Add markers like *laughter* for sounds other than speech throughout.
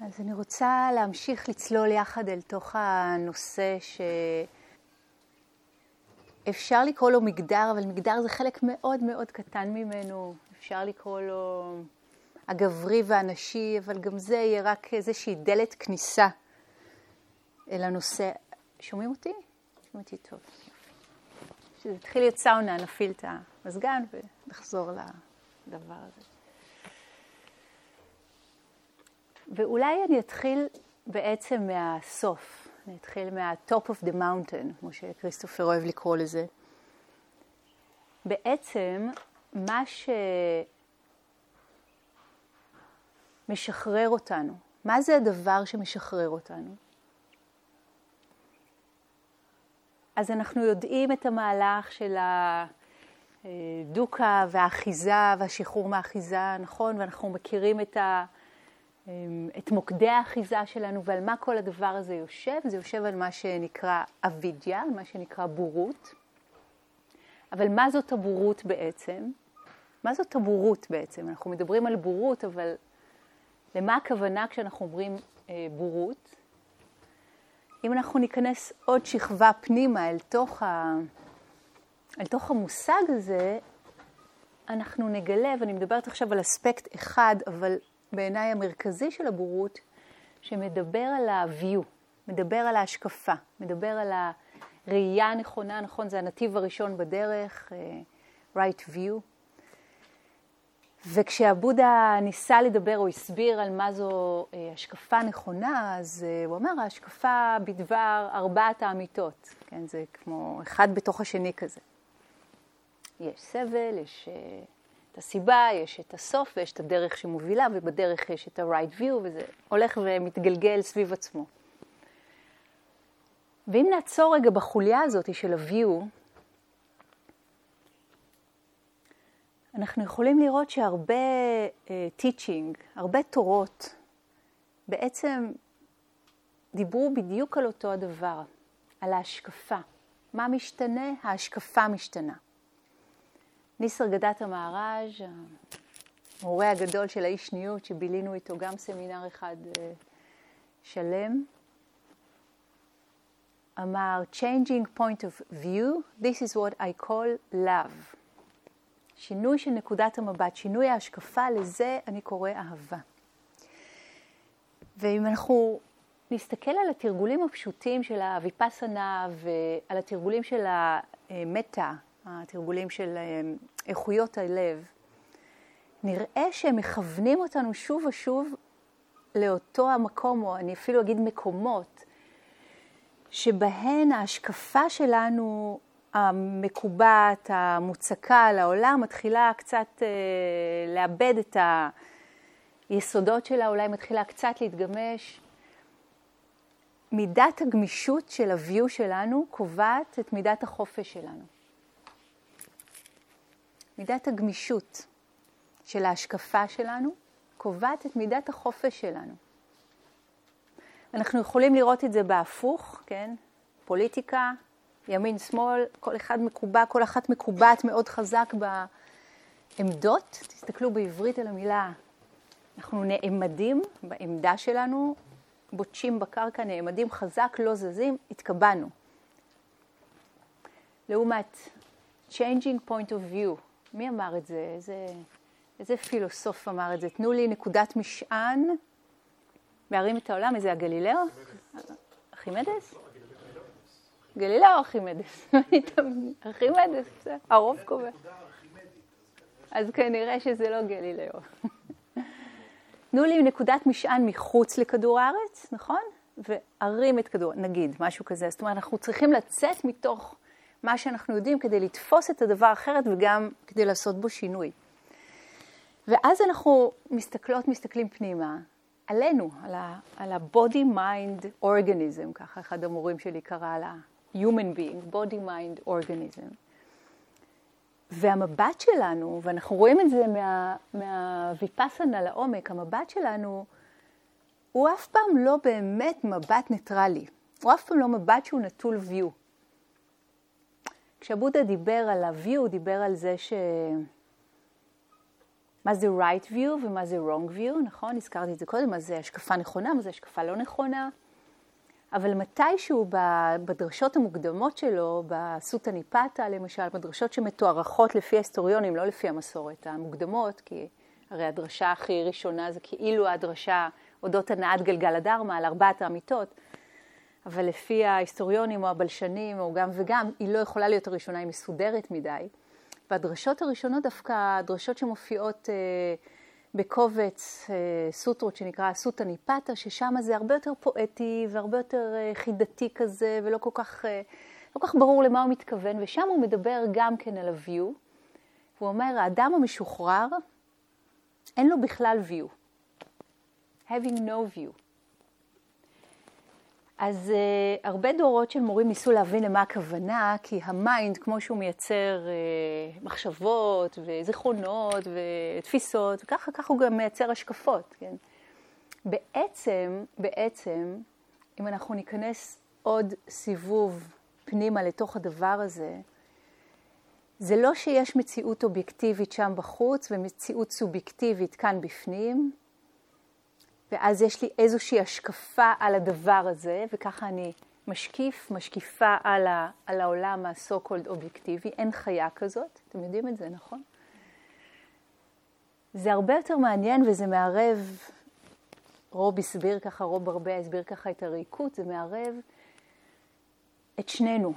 אז אני רוצה להמשיך לצלול יחד אל תוך הנושא שאפשר לקרוא לו מגדר, אבל מגדר זה חלק מאוד מאוד קטן ממנו. אפשר לקרוא לו הגברי והנשי, אבל גם זה יהיה רק איזושהי דלת כניסה אל הנושא. שומעים אותי? שומעים אותי טוב. כשזה יתחיל להיות סאונה, נפעיל את המזגן ונחזור לדבר הזה. ואולי אני אתחיל בעצם מהסוף, אני אתחיל מה-top of the mountain, כמו שכריסטופר אוהב לקרוא לזה. בעצם מה שמשחרר אותנו, מה זה הדבר שמשחרר אותנו? אז אנחנו יודעים את המהלך של הדוקה והאחיזה והשחרור מהאחיזה, נכון? ואנחנו מכירים את ה... אמ, את מוקדי האחיזה שלנו ועל מה כל הדבר הזה יושב. זה יושב על מה שנקרא אבידיה, על מה שנקרא בורות. אבל מה זאת הבורות בעצם? מה זאת הבורות בעצם? אנחנו מדברים על בורות, אבל למה הכוונה כשאנחנו אומרים אה, בורות? אם אנחנו ניכנס עוד שכבה פנימה אל תוך, ה... אל תוך המושג הזה, אנחנו נגלה, ואני מדברת עכשיו על אספקט אחד, אבל בעיניי המרכזי של הבורות, שמדבר על ה-view, מדבר על ההשקפה, מדבר על הראייה הנכונה, נכון, זה הנתיב הראשון בדרך, uh, right view. וכשהבודה ניסה לדבר או הסביר על מה זו uh, השקפה נכונה, אז uh, הוא אמר, ההשקפה בדבר ארבעת האמיתות, כן, זה כמו אחד בתוך השני כזה. יש סבל, יש... הסיבה, יש את הסוף ויש את הדרך שמובילה, ובדרך יש את ה-right view, וזה הולך ומתגלגל סביב עצמו. ואם נעצור רגע בחוליה הזאת של ה-view, אנחנו יכולים לראות שהרבה uh, teaching, הרבה תורות, בעצם דיברו בדיוק על אותו הדבר, על ההשקפה. מה משתנה? ההשקפה משתנה. ניסר גדת המהר"ז, המורה הגדול של האיש ניות, שבילינו איתו גם סמינר אחד אה, שלם, אמר, changing point of view, this is what I call love. שינוי של נקודת המבט, שינוי ההשקפה, לזה אני קורא אהבה. ואם אנחנו נסתכל על התרגולים הפשוטים של הוויפסנה ועל התרגולים של המטה, התרגולים של אה, איכויות הלב, נראה שהם מכוונים אותנו שוב ושוב לאותו המקום, או אני אפילו אגיד מקומות, שבהן ההשקפה שלנו המקובעת, המוצקה על העולם, מתחילה קצת אה, לאבד את היסודות שלה, אולי מתחילה קצת להתגמש. מידת הגמישות של ה-view שלנו קובעת את מידת החופש שלנו. מידת הגמישות של ההשקפה שלנו קובעת את מידת החופש שלנו. אנחנו יכולים לראות את זה בהפוך, כן? פוליטיקה, ימין, שמאל, כל אחד מקובע, כל אחת מקובעת מאוד חזק בעמדות. תסתכלו בעברית על המילה, אנחנו נעמדים בעמדה שלנו, בוטשים בקרקע, נעמדים חזק, לא זזים, התקבענו. לעומת changing point of view, מי אמר את זה? איזה, איזה פילוסוף אמר את זה? תנו לי נקודת משען להרים את העולם. איזה הגלילאו? ארכימדס? גלילאו או ארכימדס? *laughs* ארכימדס, הרוב קובע. אז כנראה שזה לא גלילאו. *laughs* תנו לי נקודת משען מחוץ לכדור הארץ, נכון? וארים את כדור, נגיד, משהו כזה. זאת אומרת, אנחנו צריכים לצאת מתוך מה שאנחנו יודעים כדי לתפוס את הדבר אחרת וגם כדי לעשות בו שינוי. ואז אנחנו מסתכלות, מסתכלים פנימה, עלינו, על ה-body mind organism, ככה אחד המורים שלי קרא לה human being, body mind organism. והמבט שלנו, ואנחנו רואים את זה מה, מהוויפסנה לעומק, המבט שלנו הוא אף פעם לא באמת מבט ניטרלי. הוא אף פעם לא מבט שהוא נטול view. כשבודה דיבר על ה-view, הוא דיבר על זה ש... מה זה right view ומה זה wrong view, נכון? הזכרתי את זה קודם, מה זה השקפה נכונה, מה זה השקפה לא נכונה. אבל מתישהו בדרשות המוקדמות שלו, בסוטה ניפתה למשל, בדרשות שמתוארכות לפי ההיסטוריונים, לא לפי המסורת המוקדמות, כי הרי הדרשה הכי ראשונה זה כאילו הדרשה אודות הנעת גלגל הדרמה על ארבעת האמיתות, אבל לפי ההיסטוריונים או הבלשנים או גם וגם, היא לא יכולה להיות הראשונה, היא מסודרת מדי. והדרשות הראשונות דווקא, הדרשות שמופיעות אה, בקובץ אה, סוטרות שנקרא סוטה ניפתה, ששם זה הרבה יותר פואטי והרבה יותר אה, חידתי כזה, ולא כל כך, אה, לא כל כך ברור למה הוא מתכוון, ושם הוא מדבר גם כן על ה-view. הוא אומר, האדם המשוחרר, אין לו בכלל view. having no view. אז אה, הרבה דורות של מורים ניסו להבין למה הכוונה, כי ה mind, כמו שהוא מייצר אה, מחשבות וזיכרונות ותפיסות, וככה ככה הוא גם מייצר השקפות, כן? בעצם, בעצם, אם אנחנו ניכנס עוד סיבוב פנימה לתוך הדבר הזה, זה לא שיש מציאות אובייקטיבית שם בחוץ ומציאות סובייקטיבית כאן בפנים, ואז יש לי איזושהי השקפה על הדבר הזה, וככה אני משקיף, משקיפה על, ה, על העולם ה-so called אובייקטיבי, אין חיה כזאת, אתם יודעים את זה, נכון? זה הרבה יותר מעניין וזה מערב, רוב הסביר ככה, רוב הרבה הסביר ככה את הריקות, זה מערב את שנינו,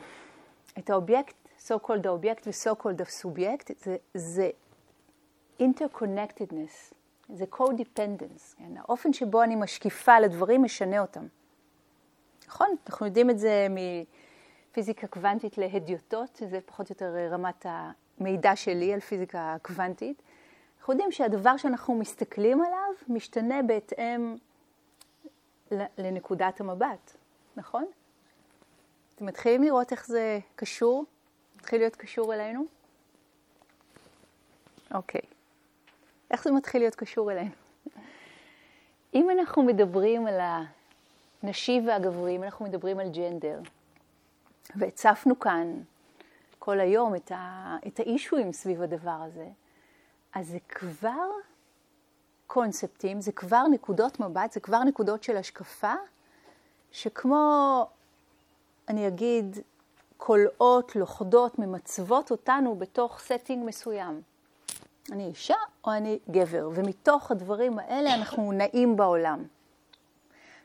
את האובייקט, so called האובייקט ו-so called הסובייקט, זה, זה interconnectedness. זה co-dependence, כן? האופן שבו אני משקיפה על הדברים משנה אותם. נכון? אנחנו יודעים את זה מפיזיקה קוונטית להדיוטות, שזה פחות או יותר רמת המידע שלי על פיזיקה קוונטית. אנחנו יודעים שהדבר שאנחנו מסתכלים עליו משתנה בהתאם לנקודת המבט, נכון? אתם מתחילים לראות איך זה קשור? מתחיל להיות קשור אלינו? אוקיי. Okay. איך זה מתחיל להיות קשור אלינו? אם אנחנו מדברים על הנשי והגברי, אם אנחנו מדברים על ג'נדר, והצפנו כאן כל היום את, ה, את האישויים סביב הדבר הזה, אז זה כבר קונספטים, זה כבר נקודות מבט, זה כבר נקודות של השקפה, שכמו, אני אגיד, קולעות, לוכדות, ממצבות אותנו בתוך setting מסוים. אני אישה או אני גבר, ומתוך הדברים האלה אנחנו נעים בעולם.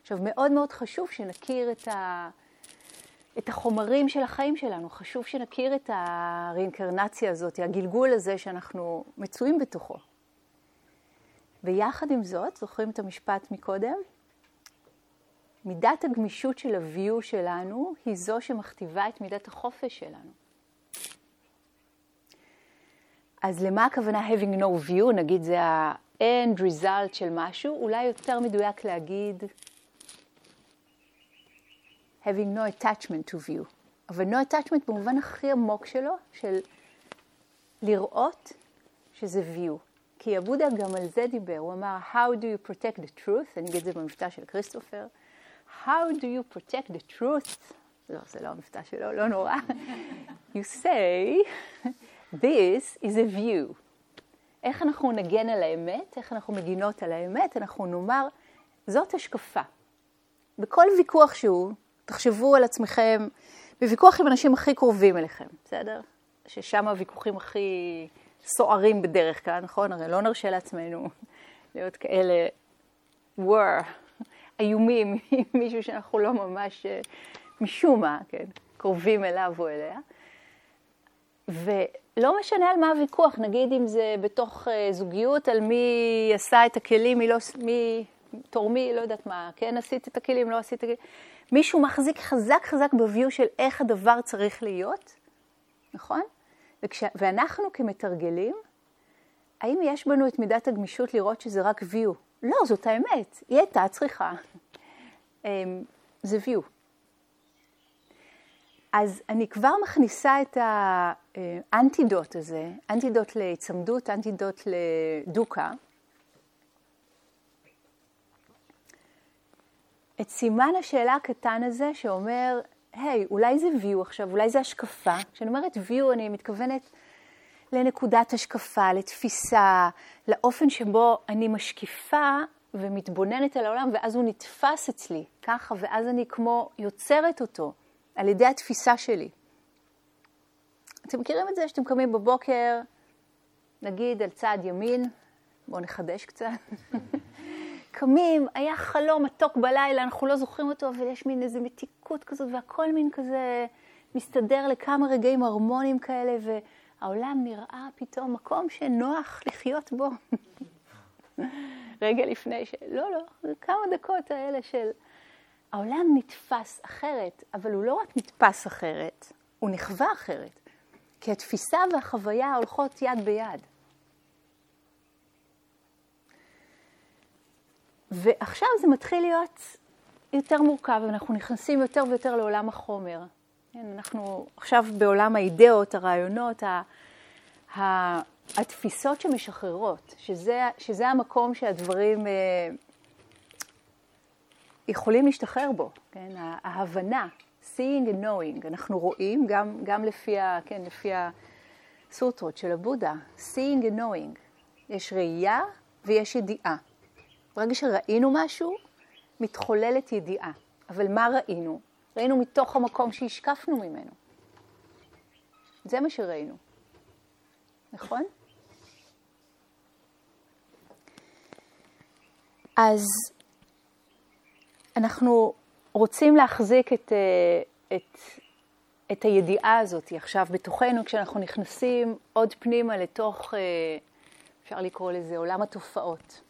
עכשיו, מאוד מאוד חשוב שנכיר את, ה... את החומרים של החיים שלנו, חשוב שנכיר את הרeinקרנציה הזאת, הגלגול הזה שאנחנו מצויים בתוכו. ויחד עם זאת, זוכרים את המשפט מקודם? מידת הגמישות של ה-view שלנו היא זו שמכתיבה את מידת החופש שלנו. אז למה הכוונה having no view? נגיד זה ה-end result של משהו, אולי יותר מדויק להגיד having no attachment to view. אבל no attachment במובן הכי עמוק שלו, של לראות שזה view. כי הבודה גם על זה דיבר, הוא אמר, How do you protect the truth? אני אגיד את זה במבטא של כריסטופר. How do you protect the truth? לא, זה לא המבטא שלו, לא נורא. *laughs* You say This is a view. איך אנחנו נגן על האמת, איך אנחנו מגינות על האמת, אנחנו נאמר, זאת השקפה. בכל ויכוח שהוא, תחשבו על עצמכם, בוויכוח עם אנשים הכי קרובים אליכם, בסדר? ששם הוויכוחים הכי סוערים בדרך כלל, נכון? הרי לא נרשה לעצמנו *laughs* להיות כאלה war, איומים *laughs* עם מישהו שאנחנו לא ממש, משום מה, כן, קרובים אליו או אליה. ולא משנה על מה הוויכוח, נגיד אם זה בתוך uh, זוגיות, על מי עשה את הכלים, מי לא, מי תורמי, לא יודעת מה, כן עשית את הכלים, לא עשית את הכלים. מישהו מחזיק חזק חזק בביו של איך הדבר צריך להיות, נכון? וכש, ואנחנו כמתרגלים, האם יש בנו את מידת הגמישות לראות שזה רק view? לא, זאת האמת, היא הייתה צריכה. *laughs* אמ, זה view. אז אני כבר מכניסה את האנטידוט הזה, אנטידוט להיצמדות, אנטידוט לדוקה, את סימן השאלה הקטן הזה שאומר, היי, hey, אולי זה view עכשיו, אולי זה השקפה. כשאני אומרת view, אני מתכוונת לנקודת השקפה, לתפיסה, לאופן שבו אני משקיפה ומתבוננת על העולם, ואז הוא נתפס אצלי ככה, ואז אני כמו יוצרת אותו על ידי התפיסה שלי. אתם מכירים את זה שאתם קמים בבוקר, נגיד על צד ימין, בואו נחדש קצת. *laughs* קמים, היה חלום מתוק בלילה, אנחנו לא זוכרים אותו, אבל יש מין איזו מתיקות כזאת, והכל מין כזה מסתדר לכמה רגעים הרמוניים כאלה, והעולם נראה פתאום מקום שנוח לחיות בו. *laughs* רגע לפני ש... לא, לא, זה כמה דקות האלה של... העולם נתפס אחרת, אבל הוא לא רק נתפס אחרת, הוא נחווה אחרת. כי התפיסה והחוויה הולכות יד ביד. ועכשיו זה מתחיל להיות יותר מורכב, אנחנו נכנסים יותר ויותר לעולם החומר. כן, אנחנו עכשיו בעולם האידאות, הרעיונות, ה, ה, התפיסות שמשחררות, שזה, שזה המקום שהדברים אה, יכולים להשתחרר בו, כן? ההבנה, seeing and knowing, אנחנו רואים גם, גם לפי, ה, כן, לפי הסוטרות של הבודה, seeing and knowing, יש ראייה ויש ידיעה. ברגע שראינו משהו, מתחוללת ידיעה. אבל מה ראינו? ראינו מתוך המקום שהשקפנו ממנו. זה מה שראינו, נכון? אז אנחנו רוצים להחזיק את, אה, את, את הידיעה הזאת עכשיו בתוכנו, כשאנחנו נכנסים עוד פנימה לתוך, אה, אפשר לקרוא לזה, עולם התופעות.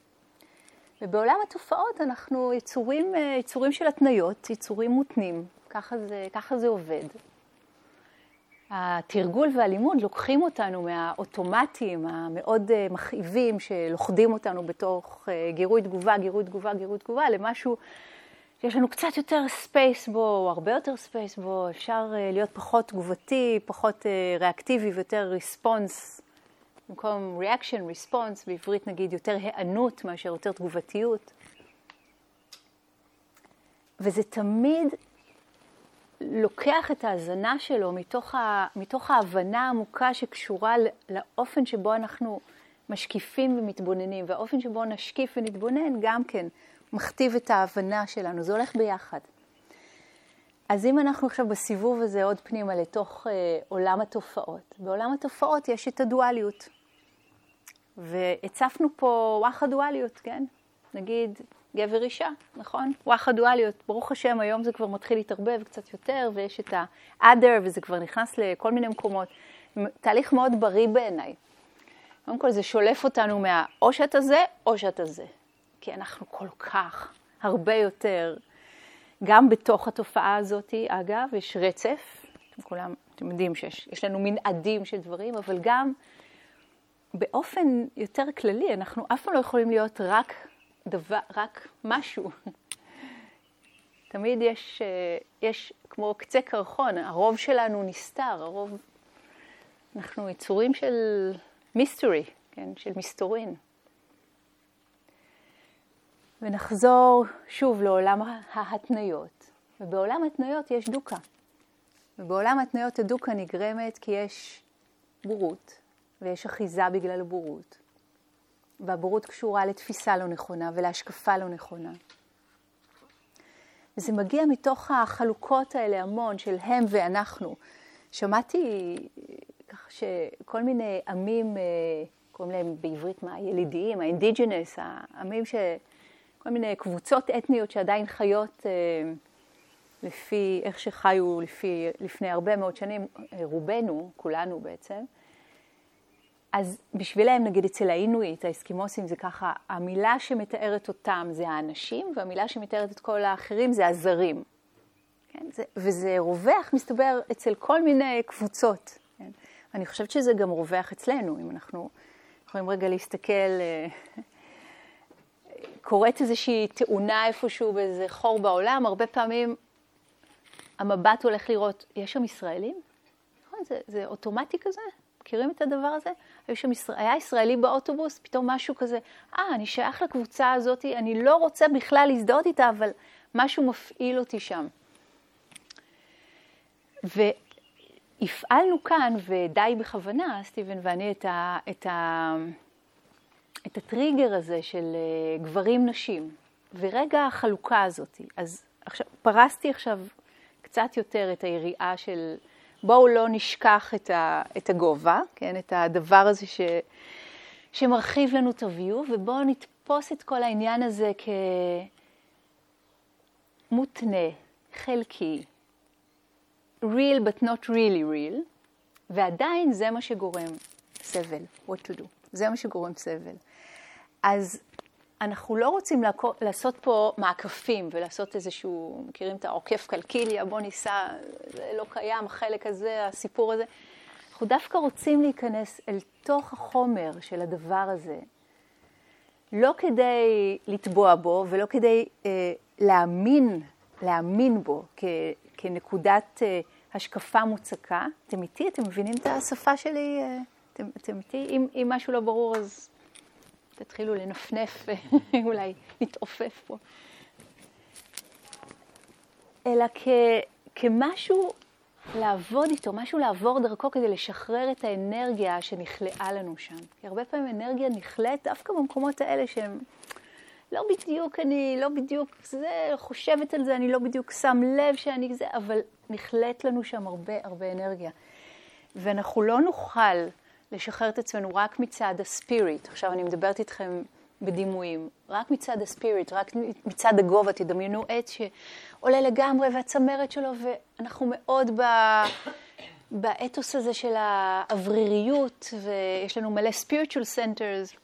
ובעולם התופעות אנחנו יצורים, אה, יצורים של התניות, יצורים מותנים, ככה זה, ככה זה עובד. התרגול והלימוד לוקחים אותנו מהאוטומטים המאוד מכאיבים שלוכדים אותנו בתוך גירוי תגובה, גירוי תגובה, גירוי תגובה, למשהו שיש לנו קצת יותר space בו, או הרבה יותר space בו, אפשר אה, להיות פחות תגובתי, פחות ריאקטיבי ויותר response, במקום reaction, response, בעברית נגיד יותר היענות מאשר יותר תגובתיות. וזה תמיד לוקח את ההזנה שלו מתוך, ה, מתוך ההבנה העמוקה שקשורה לאופן שבו אנחנו משקיפים ומתבוננים, והאופן שבו נשקיף ונתבונן גם כן מכתיב את ההבנה שלנו, זה הולך ביחד. אז אם אנחנו עכשיו בסיבוב הזה עוד פנימה לתוך אה, עולם התופעות, בעולם התופעות יש את הדואליות. והצפנו פה וואחה דואליות, כן? נגיד גבר אישה, נכון? וואחה דואליות. ברוך השם, היום זה כבר מתחיל להתערבב קצת יותר, ויש את ה-other, וזה כבר נכנס לכל מיני מקומות. תהליך מאוד בריא בעיניי. קודם כל, זה שולף אותנו מה או שאתה זה, או שאתה זה. כי אנחנו כל כך, הרבה יותר, גם בתוך התופעה הזאת, אגב, יש רצף, אתם כולם, אתם יודעים שיש לנו מנעדים של דברים, אבל גם באופן יותר כללי, אנחנו אף פעם לא יכולים להיות רק דבר, רק משהו. *laughs* תמיד יש, יש כמו קצה קרחון, הרוב שלנו נסתר, הרוב, אנחנו יצורים של מיסטורי, כן, של מסתורין. ונחזור שוב לעולם ההתניות. ובעולם ההתניות יש דוקה. ובעולם ההתניות הדוקה נגרמת כי יש בורות, ויש אחיזה בגלל הבורות. והבורות קשורה לתפיסה לא נכונה ולהשקפה לא נכונה. וזה מגיע מתוך החלוקות האלה המון של הם ואנחנו. שמעתי ככה שכל מיני עמים, אה, קוראים להם בעברית מה? ילידיים, האינדיג'נס, העמים ש... כל מיני קבוצות אתניות שעדיין חיות אה, לפי איך שחיו לפי, לפני הרבה מאוד שנים, אה, רובנו, כולנו בעצם. אז בשבילם, נגיד אצל האינואיט, האסקימוסים, זה ככה, המילה שמתארת אותם זה האנשים, והמילה שמתארת את כל האחרים זה הזרים. כן? זה, וזה רווח, מסתבר, אצל כל מיני קבוצות. כן? אני חושבת שזה גם רווח אצלנו, אם אנחנו יכולים רגע להסתכל... קורית איזושהי תאונה איפשהו באיזה חור בעולם, הרבה פעמים המבט הולך לראות, יש שם ישראלים? נכון, זה, זה אוטומטי כזה? מכירים את הדבר הזה? היה, שם ישראל, היה ישראלי באוטובוס, פתאום משהו כזה, אה, אני שייך לקבוצה הזאת, אני לא רוצה בכלל להזדהות איתה, אבל משהו מפעיל אותי שם. הפעלנו כאן, ודי בכוונה, סטיבן ואני, את, ה, את, ה, הטריגר הזה של אה, גברים-נשים, ורגע החלוקה הזאת. אז עכשיו, פרסתי עכשיו קצת יותר את היריעה של בואו לא נשכח את, ה, את הגובה, כן, את הדבר הזה ש, שמרחיב לנו את הוויו, ובואו נתפוס את כל העניין הזה כמותנה, חלקי, real but not really real, ועדיין זה מה שגורם סבל, what to do, זה מה שגורם סבל. אז אנחנו לא רוצים לעשות פה מעקפים ולעשות איזשהו, מכירים את העוקף קלקיליה, בוא ניסע, זה לא קיים, החלק הזה, הסיפור הזה. אנחנו דווקא רוצים להיכנס אל תוך החומר של הדבר הזה, לא כדי לטבוע בו ולא כדי אה, להאמין, להאמין בו כ, כנקודת אה, השקפה מוצקה. אתם איתי? אתם מבינים את השפה שלי? אה, אתם, אתם איתי? אם, אם משהו לא ברור, אז תתחילו לנפנף, *laughs* אולי להתעופף פה. אלא כ, כמשהו לעבוד איתו, משהו לעבור דרכו כדי לשחרר את האנרגיה שנכלאה לנו שם. כי הרבה פעמים אנרגיה נכלאת דווקא במקומות האלה שהם לא בדיוק, אני לא בדיוק זה, חושבת על זה, אני לא בדיוק שם לב שאני זה, אבל נכלאת לנו שם הרבה הרבה אנרגיה. ואנחנו לא נוכל לשחרר את עצמנו רק מצד הספיריט, עכשיו אני מדברת איתכם בדימויים, רק מצד הספיריט, רק מצד הגובה, תדמיינו עץ שעולה לגמרי והצמרת שלו, ואנחנו מאוד ב... באתוס הזה של האווריריות, ויש לנו מלא spiritual centers,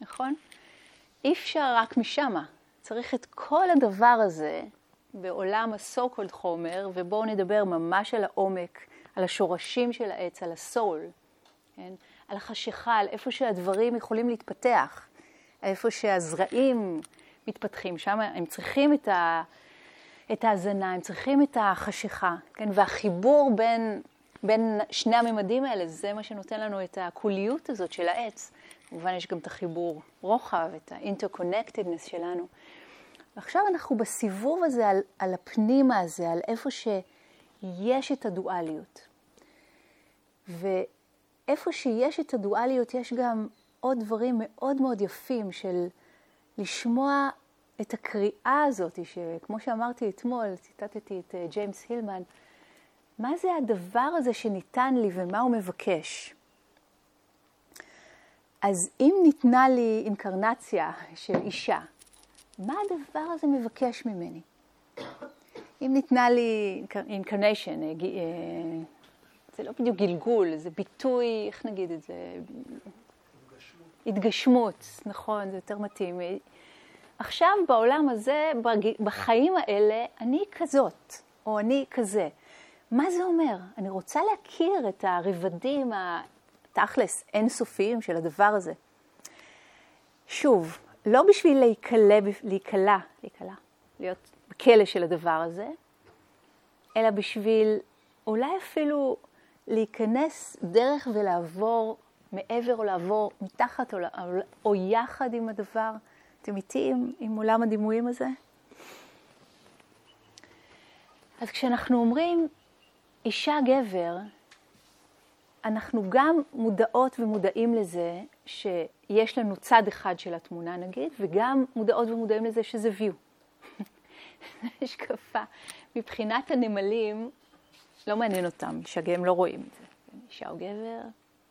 נכון? אי אפשר רק משמה. צריך את כל הדבר הזה בעולם ה-so called חומר, ובואו נדבר ממש על העומק, על השורשים של העץ, על הסול, כן? על החשיכה, על איפה שהדברים יכולים להתפתח, איפה שהזרעים מתפתחים, שם הם צריכים את, ה, את ההזנה, הם צריכים את החשיכה, כן? והחיבור בין, בין שני הממדים האלה, זה מה שנותן לנו את הקוליות הזאת של העץ. כמובן יש גם את החיבור רוחב, את ה-interconnectedness שלנו. ועכשיו אנחנו בסיבוב הזה על, על הפנימה הזה, על איפה שיש את הדואליות. ואיפה שיש את הדואליות יש גם עוד דברים מאוד מאוד יפים של לשמוע את הקריאה הזאת, שכמו שאמרתי אתמול, ציטטתי את אה, ג'יימס הילמן, מה זה הדבר הזה שניתן לי ומה הוא מבקש? אז אם ניתנה לי אינקרנציה של אישה, מה הדבר הזה מבקש ממני? אם ניתנה לי incarnation, אה, זה לא בדיוק גלגול, זה ביטוי, איך נגיד את זה? התגשמות. התגשמות, נכון, זה יותר מתאים. עכשיו בעולם הזה, בחיים האלה, אני כזאת, או אני כזה. מה זה אומר? אני רוצה להכיר את הרבדים תכלס אינסופיים של הדבר הזה. שוב, לא בשביל להיקלע, להיקלע, להיקלע, להיות בכלא של הדבר הזה, אלא בשביל אולי אפילו להיכנס דרך ולעבור מעבר או לעבור מתחת או, או יחד עם הדבר. אתם איתי עם, עם עולם הדימויים הזה? אז כשאנחנו אומרים אישה גבר, אנחנו גם מודעות ומודעים לזה שיש לנו צד אחד של התמונה נגיד, וגם מודעות ומודעים לזה שזה view. *laughs* השקפה. מבחינת הנמלים, לא מעניין אותם, שהם לא רואים את זה. אישה או גבר,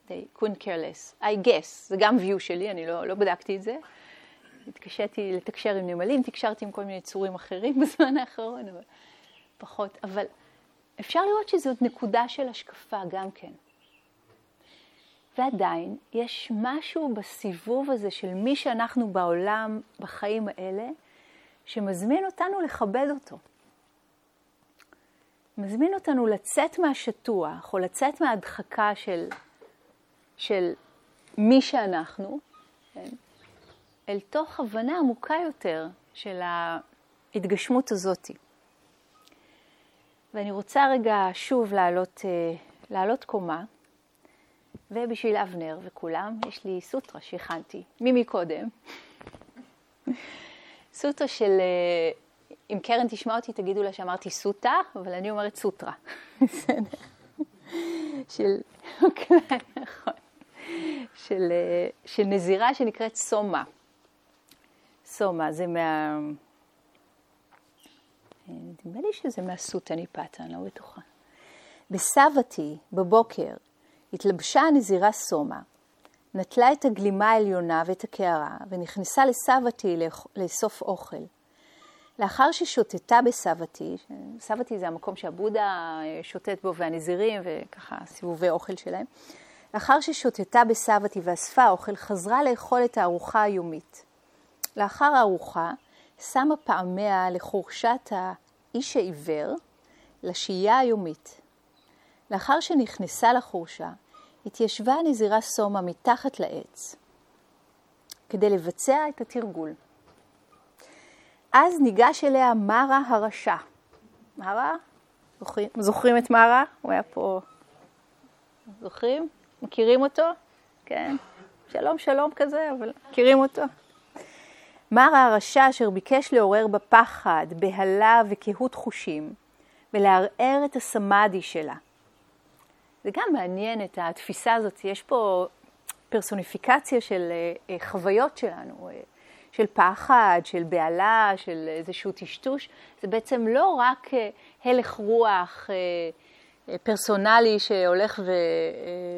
they couldn't care less. I guess, זה גם view שלי, אני לא, לא בדקתי את זה. התקשיתי לתקשר עם נמלים, תקשרתי עם כל מיני צורים אחרים *laughs* בזמן האחרון, אבל פחות. אבל אפשר לראות שזאת נקודה של השקפה גם כן. ועדיין יש משהו בסיבוב הזה של מי שאנחנו בעולם, בחיים האלה, שמזמין אותנו לכבד אותו. מזמין אותנו לצאת מהשטוח, או לצאת מההדחקה של, של מי שאנחנו, כן? אל תוך הבנה עמוקה יותר של ההתגשמות הזאת. ואני רוצה רגע שוב לעלות, אה, לעלות קומה. ובשביל אבנר וכולם, יש לי סוטרה שהכנתי, מי מקודם. *laughs* סוטרה של, אה, אם קרן תשמע אותי, תגידו לה שאמרתי סוטה, אבל אני אומרת סוטרה. *laughs* בסדר. של, כן, נכון, של, של נזירה שנקראת סומה. סומה, זה מה... נדמה לי שזה מהסוטה ניפתה, אני לא בטוחה. בסבתי, בבוקר, התלבשה הנזירה סומה, נטלה את הגלימה העליונה ואת הקערה, ונכנסה לסבתי לאסוף אוכל. לאחר ששוטטה בסבתי, סבתי זה המקום שהבודה אה, שוטט בו והנזירים וככה סיבובי אוכל שלהם, לאחר ששוטטה בסבתי ואספה אוכל, חזרה לאכול את הארוחה היומית. לאחר הארוחה, שמה פעמיה לחורשת האיש העיוור לשהייה היומית. לאחר שנכנסה לחורשה, התיישבה הנזירה סומה מתחת לעץ כדי לבצע את התרגול. אז ניגש אליה מרה הרשע. מרה? זוכרים, זוכרים את מרה? הוא היה פה. זוכרים? מכירים אותו? כן. שלום שלום כזה, אבל מכירים אותו. מרה הרשע אשר ביקש לעורר בפחד, בהלה וקהות חושים, ולערער את הסמאדי שלה. זה גם מעניין את התפיסה הזאת, יש פה פרסוניפיקציה של אה, אה, חוויות שלנו. של פחד, של בהלה, של איזשהו טשטוש, זה בעצם לא רק אה, הלך רוח אה, אה, פרסונלי שהולך ו,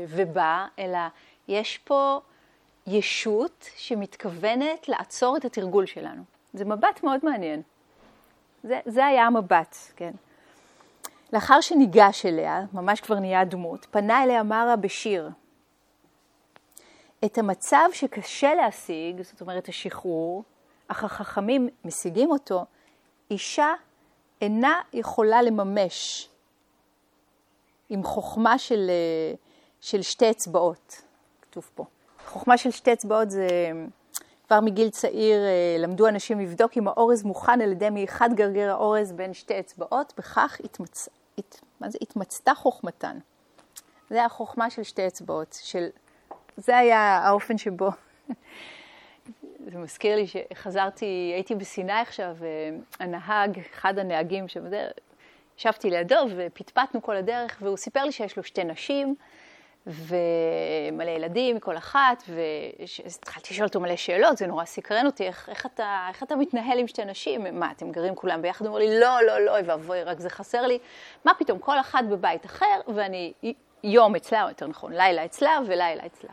ובא, אלא יש פה ישות שמתכוונת לעצור את התרגול שלנו. זה מבט מאוד מעניין. זה, זה היה המבט, כן. לאחר שניגש אליה, ממש כבר נהיה דמות, פנה אליה מרה בשיר. את המצב שקשה להשיג, זאת אומרת השחרור, אך החכמים משיגים אותו, אישה אינה יכולה לממש עם חוכמה של, אה, של שתי אצבעות, כתוב פה. חוכמה של שתי אצבעות זה, כבר מגיל צעיר אה, למדו אנשים לבדוק אם האורז מוכן על ידי מאחד גרגר האורז בין שתי אצבעות, בכך התמצ... הת... מה זה? התמצתה חוכמתן. זה החוכמה של שתי אצבעות, של זה היה האופן שבו. *laughs* זה מזכיר לי שחזרתי, הייתי בסיני עכשיו, הנהג, אחד הנהגים שבדרך, ישבתי לידו ופטפטנו כל הדרך, והוא סיפר לי שיש לו שתי נשים ומלא ילדים, כל אחת, והתחלתי לשאול אותו מלא שאלות, זה נורא סקרן אותי, איך, איך, אתה, איך אתה מתנהל עם שתי נשים? מה, אתם גרים כולם ביחד? הוא אומר לי, לא, לא, לא, ואבוי, רק זה חסר לי. מה פתאום, כל אחת בבית אחר, ואני יום אצלה, או יותר נכון, לילה אצלה ולילה אצלה.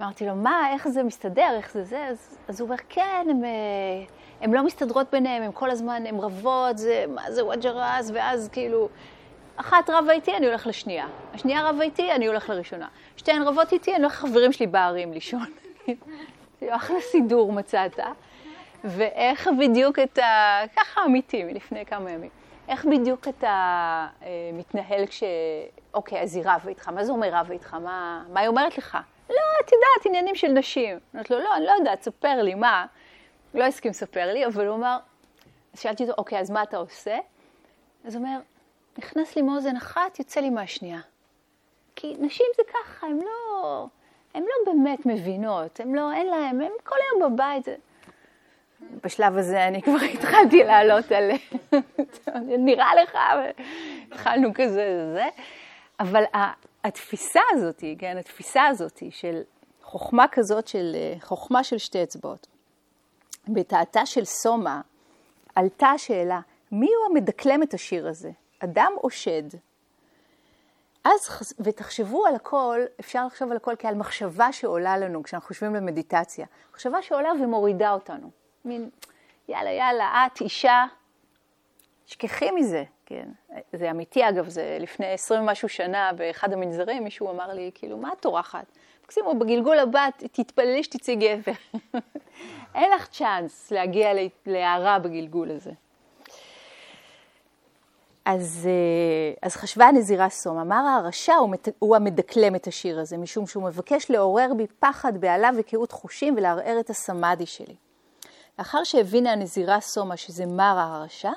אמרתי לו, מה, איך זה מסתדר, איך זה זה? אז, אז הוא אומר, כן, הן לא מסתדרות ביניהן, הן כל הזמן, הן רבות, זה, מה זה וג'רס, ואז כאילו, אחת רבה איתי, אני הולך לשנייה. השנייה רבה איתי, אני הולך לראשונה. שתיהן רבות איתי, אני הולך לחברים שלי בערים לישון. *laughs* אחלה סידור מצאת. ואיך בדיוק את ה... ככה אמיתי, מלפני כמה ימים. איך בדיוק אתה אה, מתנהל כש... אוקיי, אז היא רבה איתך, מה זה אומר רבה איתך? מה, מה היא אומרת לך? לא, את יודעת, עניינים של נשים. אמרתי לו, לא, אני לא יודעת, ספר לי, מה? לא הסכים לספר לי, אבל הוא אמר, אז שאלתי אותו, אוקיי, אז מה אתה עושה? אז הוא אומר, נכנס לי מאוזן אחת, יוצא לי מהשנייה. כי נשים זה ככה, הן לא, הן לא באמת מבינות, הן לא, אין להן, הן כל היום בבית. בשלב הזה אני כבר *laughs* התחלתי לעלות על... נראה לך, התחלנו כזה, זה. אבל התפיסה הזאת, כן, התפיסה הזאת של חוכמה כזאת, של חוכמה של שתי אצבעות, בתעתה של סומה עלתה השאלה, מי הוא המדקלם את השיר הזה, אדם או שד? אז, ותחשבו על הכל, אפשר לחשוב על הכל כעל מחשבה שעולה לנו כשאנחנו חושבים במדיטציה. מחשבה שעולה ומורידה אותנו. מין, יאללה, יאללה, את אישה, שכחי מזה, כן. זה אמיתי, אגב, זה לפני עשרים ומשהו שנה באחד המנזרים, מישהו אמר לי, כאילו, מה את טורחת? מקסימום, בגלגול הבא תתפללי שתצאי גבר. *laughs* אין לך צ'אנס להגיע להערה בגלגול הזה. אז, אה, אז חשבה הנזירה סום, אמר הרשע הוא, הוא המדקלם את השיר הזה, משום שהוא מבקש לעורר בי פחד, בהלה וקהות חושים ולערער את הסמאדי שלי. לאחר שהבינה הנזירה סומה שזה מרה הרשע,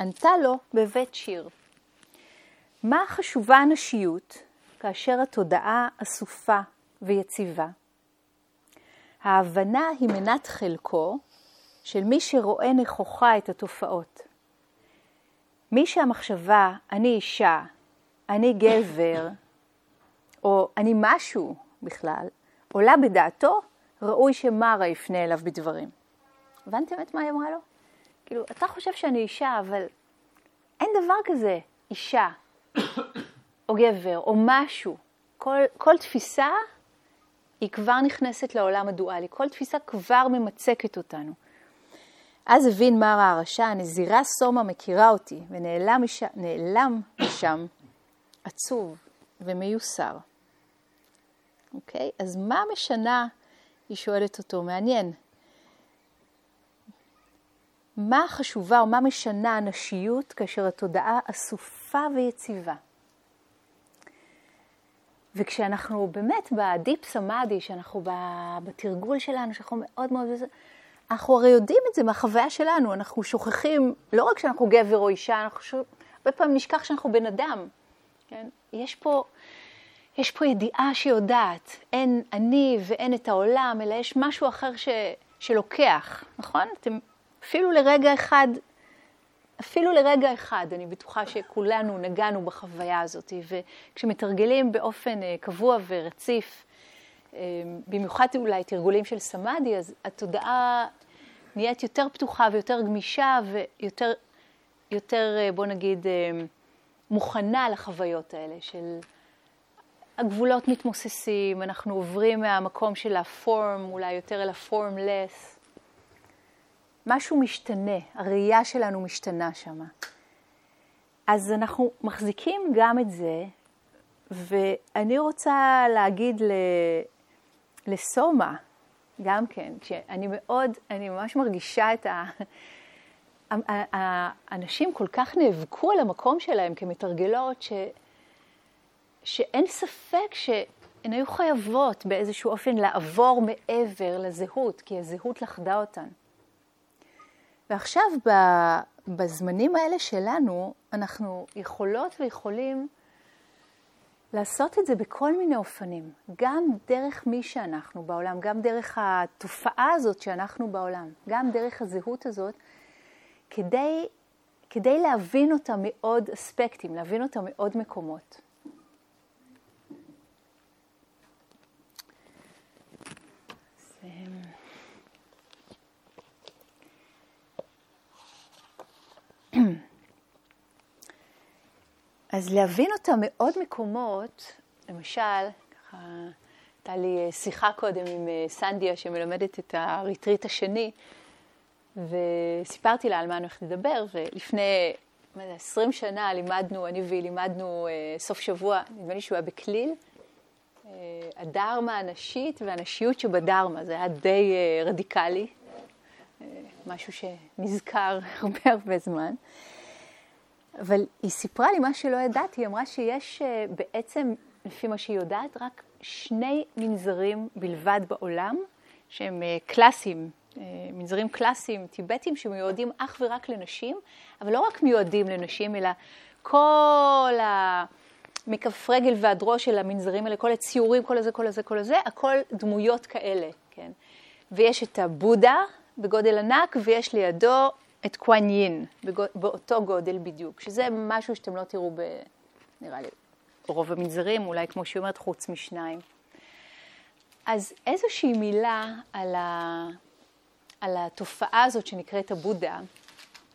ענתה לו בבית שיר. מה חשובה הנשיות כאשר התודעה אסופה ויציבה? ההבנה היא מנת חלקו של מי שרואה נכוחה את התופעות. מי שהמחשבה, אני אישה, אני גבר, או אני משהו בכלל, עולה בדעתו, ראוי שמרה יפנה אליו בדברים. הבנתם את מה היא אמרה לו? כאילו, אתה חושב שאני אישה, אבל אין דבר כזה אישה, *coughs* או גבר, או משהו. כל, כל תפיסה היא כבר נכנסת לעולם הדואלי, כל תפיסה כבר ממצקת אותנו. אז הבין מרה הרשע, הנזירה סומה מכירה אותי, ונעלם משם, משם עצוב ומיוסר. אוקיי? אז מה משנה, היא שואלת אותו, מעניין. מה חשובה או מה משנה הנשיות כאשר התודעה אסופה ויציבה? וכשאנחנו באמת בדיפ סמאדי, שאנחנו בתרגול שלנו, שאנחנו מאוד מאוד... אנחנו הרי יודעים את זה מהחוויה שלנו, אנחנו שוכחים, לא רק שאנחנו גבר או אישה, אנחנו ש... הרבה פעמים נשכח שאנחנו בן אדם. כן? יש, פה, יש פה ידיעה שיודעת, אין אני ואין את העולם, אלא יש משהו אחר ש... שלוקח, נכון? אתם אפילו לרגע אחד, אפילו לרגע אחד, אני בטוחה שכולנו נגענו בחוויה הזאת, וכשמתרגלים באופן אה, קבוע ורציף, אה, במיוחד אולי תרגולים של סמאדי, אז התודעה נהיית יותר פתוחה ויותר גמישה ויותר, יותר, אה, בוא נגיד, מוכנה לחוויות האלה של הגבולות מתמוססים, אנחנו עוברים מהמקום של הפורם, אולי יותר אל הפורמלס. משהו משתנה, הראייה שלנו משתנה שמה. אז אנחנו מחזיקים גם את זה, ואני רוצה להגיד ל... לסומה, גם כן, שאני מאוד, אני ממש מרגישה את ה... האנשים כל כך נאבקו על המקום שלהם כמתרגלות, ש... שאין ספק שהן היו חייבות באיזשהו אופן לעבור מעבר לזהות, כי הזהות לכדה אותן. ועכשיו, בזמנים האלה שלנו, אנחנו יכולות ויכולים לעשות את זה בכל מיני אופנים, גם דרך מי שאנחנו בעולם, גם דרך התופעה הזאת שאנחנו בעולם, גם דרך הזהות הזאת, כדי, כדי להבין אותה מעוד אספקטים, להבין אותה מעוד מקומות. אז להבין אותה מעוד מקומות, למשל, ככה, הייתה לי אה, שיחה קודם עם אה, סנדיה שמלמדת את הריטריט השני, וסיפרתי לה על מה אני הולכת לדבר, ולפני 20 שנה לימדנו, אני והיא לימדנו אה, סוף שבוע, נדמה לי שהוא היה בכליל, הדרמה הנשית והנשיות שבדרמה, זה היה די רדיקלי, משהו שנזכר *laughs* הרבה הרבה זמן. אבל היא סיפרה לי מה שלא ידעתי, היא אמרה שיש אה, בעצם, לפי מה שהיא יודעת, רק שני מנזרים בלבד בעולם, שהם אה, קלאסיים, אה, מנזרים קלאסיים טיבטיים שמיועדים אך ורק לנשים, אבל לא רק מיועדים לנשים, אלא כל ה... מכף רגל ועד ראש של המנזרים האלה, כל הציורים, כל הזה, כל הזה, כל הזה, הכל דמויות כאלה, כן. ויש את הבודה בגודל ענק, ויש לידו את קוואניין, באותו גודל בדיוק, שזה משהו שאתם לא תראו ב... נראה לי, רוב המנזרים, אולי כמו שהיא אומרת, חוץ משניים. אז איזושהי מילה על, ה... על התופעה הזאת שנקראת הבודה,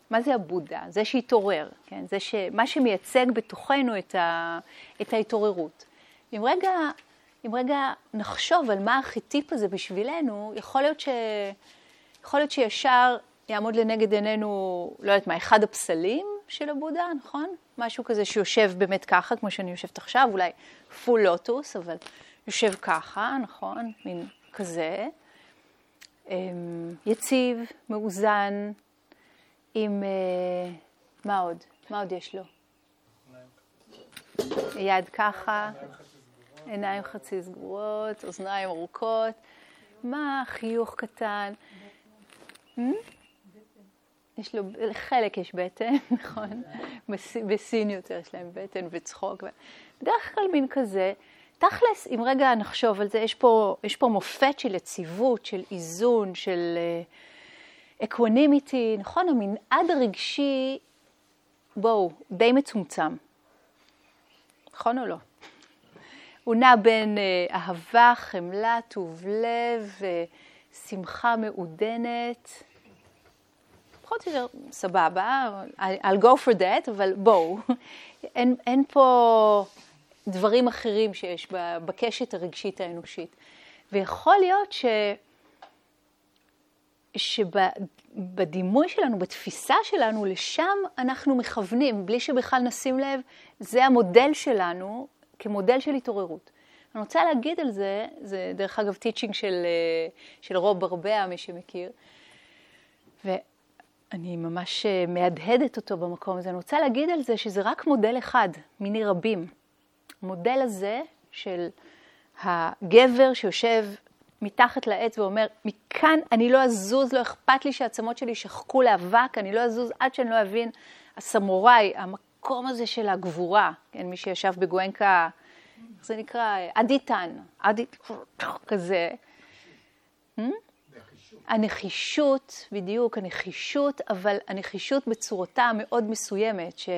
מה זה הבודה? זה שהתעורר, כן? זה ש... מה שמייצג בתוכנו את, ה... את ההתעוררות. אם רגע, אם רגע נחשוב על מה הארכיטיפ הזה בשבילנו, יכול להיות, ש... יכול להיות שישר יעמוד לנגד עינינו, לא יודעת מה, אחד הפסלים של הבודה, נכון? משהו כזה שיושב באמת ככה, כמו שאני יושבת עכשיו, אולי פול לוטוס, אבל יושב ככה, נכון? מין כזה. אמ, יציב, מאוזן, עם... אה, מה עוד? מה עוד יש לו? יד ככה, עיניים חצי סגורות, אוזניים ארוכות. מה, חיוך קטן. יש לו, לחלק יש בטן, *laughs* נכון? בסיניות יש להם בטן וצחוק. בדרך כלל מין כזה. תכלס, אם רגע נחשוב על זה, יש פה, יש פה מופת של יציבות, של איזון, של equanimity, אה, נכון? המנעד הרגשי, בואו, די מצומצם. נכון או לא? הוא נע בין אה, אהבה, חמלה, טוב לב, אה, שמחה מעודנת. פחות או יותר סבבה, I'll go for that, אבל בואו, *laughs* אין, אין פה דברים אחרים שיש בקשת הרגשית האנושית. ויכול להיות ש... שבדימוי שלנו, בתפיסה שלנו, לשם אנחנו מכוונים, בלי שבכלל נשים לב, זה המודל שלנו כמודל של התעוררות. אני רוצה להגיד על זה, זה דרך אגב טיצ'ינג של, אה, של רוב ברבע, מי שמכיר, ואני ממש אה, מהדהדת אותו במקום הזה. אני רוצה להגיד על זה שזה רק מודל אחד מיני רבים. המודל הזה של הגבר שיושב מתחת לעץ ואומר, מכאן אני לא אזוז, לא אכפת לי שהעצמות שלי ישחקו לאבק, אני לא אזוז עד שאני לא אבין, הסמוראי, המקום הזה של הגבורה, כן, מי שישב בגואנקה, איך זה נקרא? אדיטן, אדיט, כזה. Hmm? הנחישות, בדיוק, הנחישות, אבל הנחישות בצורתה המאוד מסוימת, ש,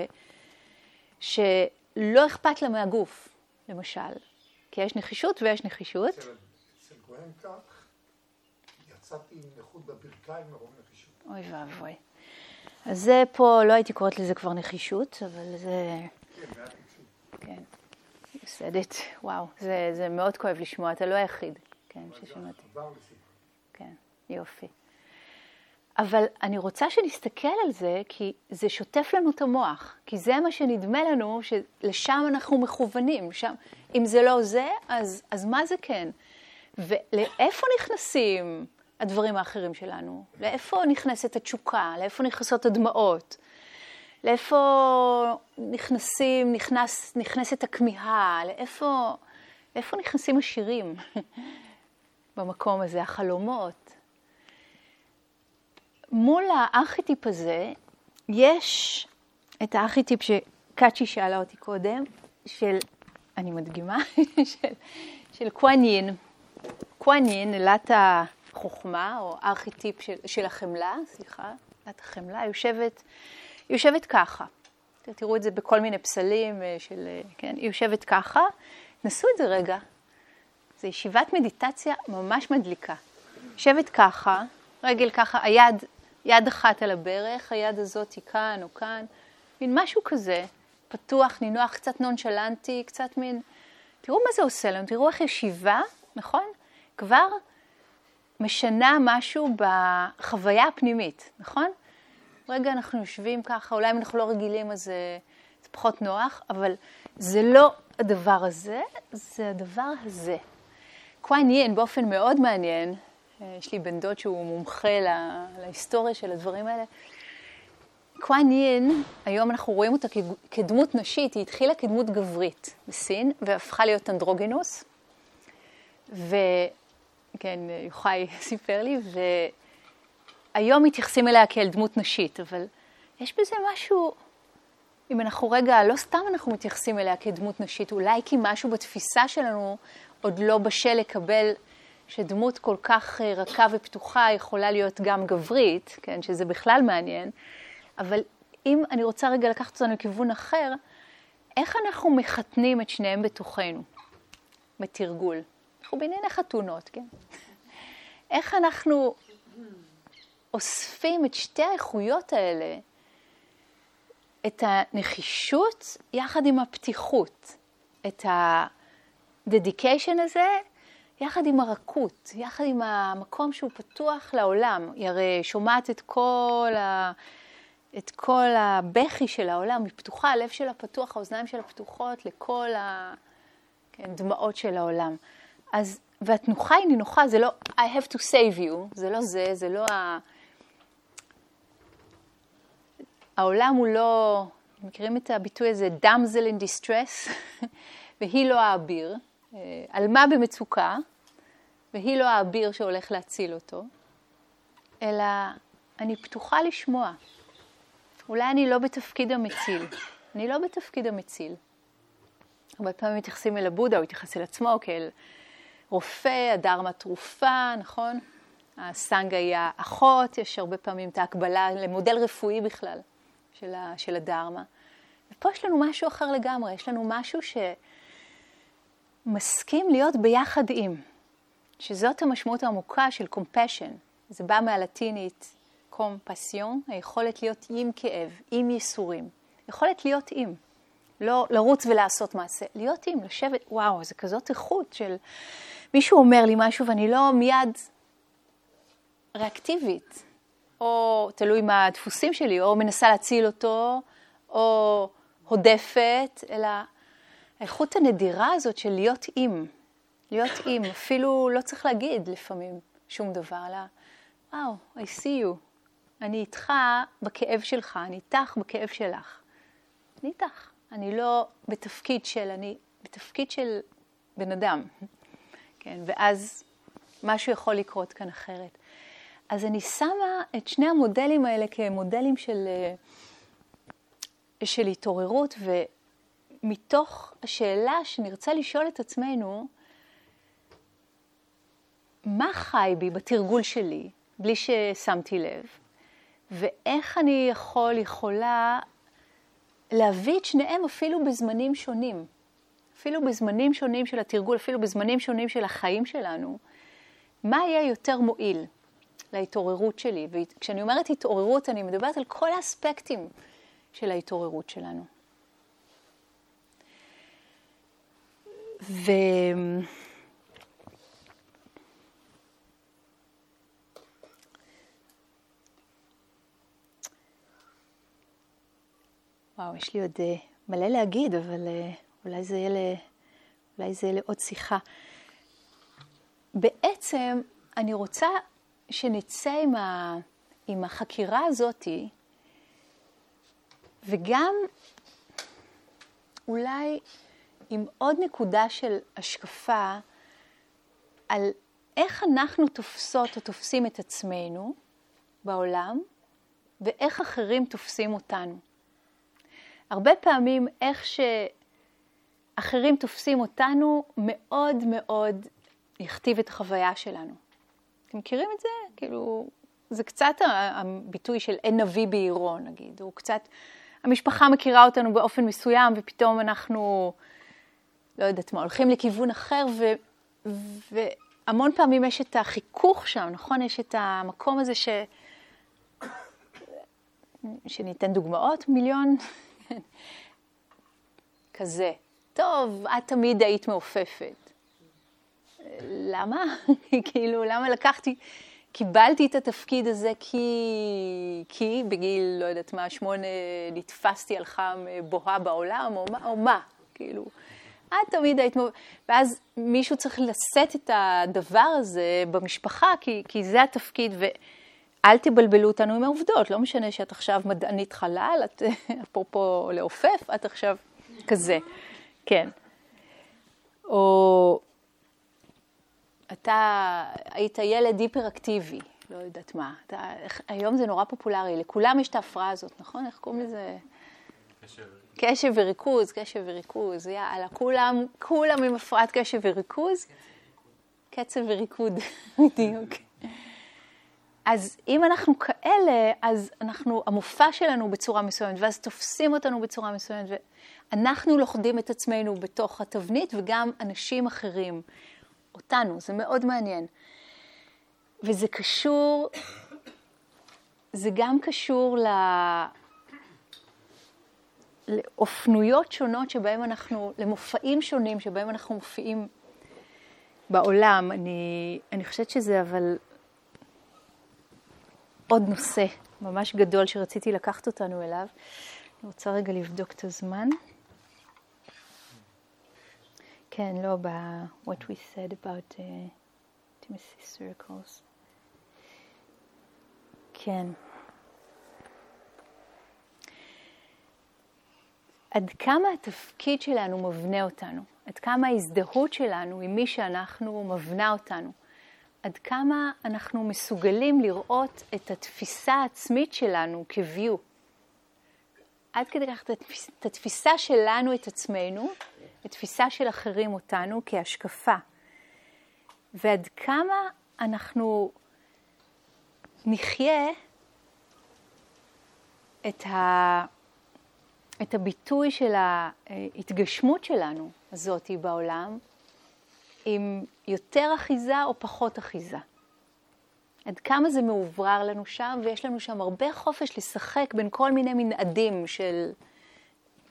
שלא אכפת לה מהגוף, למשל. כי יש נחישות ויש נחישות. אצל גואן כך, יצאתי עם נכות בברכיים מרוב נחישות. אוי ואבוי. אז זה פה, לא הייתי קוראת לזה כבר נחישות, אבל זה... כן, פיצוי. כן, it, וואו, זה, זה מאוד כואב לשמוע, אתה לא היחיד, כן, ששמעתי. יופי. אבל אני רוצה שנסתכל על זה, כי זה שוטף לנו את המוח, כי זה מה שנדמה לנו, שלשם אנחנו מכוונים. שם, אם זה לא זה, אז, אז מה זה כן? ולאיפה נכנסים הדברים האחרים שלנו? לאיפה נכנסת התשוקה? לאיפה נכנסות הדמעות? לאיפה נכנסים, נכנס, נכנסת הכמיהה? לאיפה, לאיפה נכנסים השירים *laughs* במקום הזה, החלומות? מול הארכיטיפ הזה, יש את הארכיטיפ שקאצ'י שאלה אותי קודם, של, אני מדגימה, *laughs* של, של קואנין. קואנין, אלת החוכמה, או ארכיטיפ של, של החמלה, סליחה, אלת החמלה, יושבת, יושבת ככה. תראו את זה בכל מיני פסלים אה, של, אה, כן, היא יושבת ככה. נסו את זה רגע. זו ישיבת מדיטציה ממש מדליקה. יושבת ככה, רגל ככה, היד, יד אחת על הברך, היד הזאת היא כאן או כאן, מין משהו כזה, פתוח, נינוח, קצת נונשלנטי, קצת מין... תראו מה זה עושה לנו, תראו איך ישיבה, נכון? כבר משנה משהו בחוויה הפנימית, נכון? רגע אנחנו יושבים ככה, אולי אם אנחנו לא רגילים אז זה, זה פחות נוח, אבל זה לא הדבר הזה, זה הדבר הזה. קוויין יין באופן מאוד מעניין, אה, יש לי בן דוד שהוא מומחה לה, להיסטוריה של הדברים האלה. קוויין יין, היום אנחנו רואים אותה כדמות נשית, היא התחילה כדמות גברית בסין והפכה להיות אנדרוגינוס. וכן, יוחאי *laughs* סיפר לי, והיום מתייחסים אליה כאל דמות נשית, אבל יש בזה משהו, אם אנחנו רגע, לא סתם אנחנו מתייחסים אליה כדמות נשית, אולי כי משהו בתפיסה שלנו עוד לא בשל לקבל שדמות כל כך אה, רכה ופתוחה יכולה להיות גם גברית, כן, שזה בכלל מעניין, אבל אם אני רוצה רגע לקחת אותנו לכיוון אחר, איך אנחנו מחתנים את שניהם בתוכנו, בתרגול? אנחנו בענייני חתונות, כן? איך אנחנו אוספים את שתי האיכויות האלה, את הנחישות יחד עם הפתיחות, את ה-dedication הזה יחד עם הרכות, יחד עם המקום שהוא פתוח לעולם. היא הרי שומעת את כל, ה... את כל הבכי של העולם, היא פתוחה, הלב שלה פתוח, האוזניים שלה פתוחות לכל הדמעות כן, של העולם. אז, והתנוחה היא נינוחה, זה לא I have to save you, זה לא זה, זה לא ה... העולם הוא לא, מכירים את הביטוי הזה, damsel in distress, *laughs* והיא לא האביר. עלמה אה, במצוקה, והיא לא האביר שהולך להציל אותו, אלא אני פתוחה לשמוע. אולי אני לא בתפקיד המציל, אני לא בתפקיד המציל. הרבה פעמים מתייחסים אל הבודה, הוא התייחס אל עצמו כאל רופא, הדרמה תרופה, נכון? הסנגה היא האחות, יש הרבה פעמים את ההקבלה למודל רפואי בכלל של, של הדרמה. ופה יש לנו משהו אחר לגמרי, יש לנו משהו שמסכים להיות ביחד עם, שזאת המשמעות העמוקה של compassion. זה בא מהלטינית קומפסיון, היכולת להיות עם כאב, עם ייסורים. יכולת להיות עם. לא לרוץ ולעשות מעשה, להיות עם, לשבת, וואו, זה כזאת איכות של מישהו אומר לי משהו ואני לא מיד ריאקטיבית, או תלוי מה הדפוסים שלי, או מנסה להציל אותו, או הודפת, אלא האיכות הנדירה הזאת של להיות עם, להיות עם, אפילו לא צריך להגיד לפעמים שום דבר, אלא, וואו, I see you, אני איתך בכאב שלך, אני איתך בכאב שלך. אני איתך. אני לא בתפקיד של, אני בתפקיד של בן אדם. כן, ואז משהו יכול לקרות כאן אחרת. אז אני שמה את שני המודלים האלה כמודלים של, אה, של התעוררות, ומתוך השאלה שנרצה לשאול את עצמנו, מה חי בי בתרגול שלי, בלי ששמתי לב, ואיך אני יכול, יכולה להביא את שניהם אפילו בזמנים שונים. אפילו בזמנים שונים של התרגול, אפילו בזמנים שונים של החיים שלנו, מה יהיה יותר מועיל להתעוררות שלי? וכשאני אומרת התעוררות, אני מדברת על כל האספקטים של ההתעוררות שלנו. ו... וואו, יש לי עוד uh, מלא להגיד, אבל uh, אולי זה יהיה, ל... אולי זה יהיה לעוד שיחה. בעצם אני רוצה שנצא עם, ה... עם החקירה הזאתי, וגם אולי עם עוד נקודה של השקפה על איך אנחנו תופסות או תופסים את עצמנו בעולם, ואיך אחרים תופסים אותנו. הרבה פעמים איך שאחרים תופסים אותנו מאוד מאוד יכתיב את החוויה שלנו. אתם מכירים את זה? כאילו, זה קצת הביטוי של אין נביא בעירו, נגיד. הוא קצת, המשפחה מכירה אותנו באופן מסוים, ופתאום אנחנו, לא יודעת מה, הולכים לכיוון אחר, ו, והמון פעמים יש את החיכוך שם, נכון? יש את המקום הזה ש... שניתן דוגמאות, מיליון. *laughs* כזה. טוב, את תמיד היית מעופפת. למה? *laughs* כאילו, למה לקחתי, קיבלתי את התפקיד הזה כי, כי בגיל, לא יודעת מה, שמונה, נתפסתי על חם בוהה בעולם, או מה, או מה, כאילו. את תמיד היית, ואז מישהו צריך לשאת את הדבר הזה במשפחה, כי, כי זה התפקיד, ו... אל תבלבלו אותנו עם העובדות, לא משנה שאת עכשיו מדענית חלל, את *laughs* אפרופו לעופף, את עכשיו כזה, כן. או אתה היית ילד היפראקטיבי, לא יודעת מה. אתה, היום זה נורא פופולרי, לכולם יש את ההפרעה הזאת, נכון? איך קוראים לזה? קשב וריכוז, קשב וריכוז, יאללה, כולם, כולם עם הפרעת קשב וריכוז. קצב וריקוד, *laughs* בדיוק. אז אם אנחנו כאלה, אז אנחנו, המופע שלנו בצורה מסוימת, ואז תופסים אותנו בצורה מסוימת, ואנחנו לוכדים את עצמנו בתוך התבנית, וגם אנשים אחרים, אותנו, זה מאוד מעניין. וזה קשור, זה גם קשור ל... לאופנויות שונות שבהם אנחנו, למופעים שונים שבהם אנחנו מופיעים בעולם. אני, אני חושבת שזה אבל עוד נושא ממש גדול שרציתי לקחת אותנו אליו. אני רוצה רגע לבדוק את הזמן. כן, לא ב- what we said about uh, intimacy circles. כן. עד כמה התפקיד שלנו מבנה אותנו, עד כמה ההזדהות שלנו עם מי שאנחנו מבנה אותנו. עד כמה אנחנו מסוגלים לראות את התפיסה העצמית שלנו כ-view. עד כדי כך את התפיסה שלנו את עצמנו, את תפיסה של אחרים אותנו כהשקפה. ועד כמה אנחנו נחיה את את הביטוי של ההתגשמות שלנו הזאתי בעולם, עם יותר אחיזה או פחות אחיזה. עד כמה זה מאוברר לנו שם, ויש לנו שם הרבה חופש לשחק בין כל מיני מנעדים של,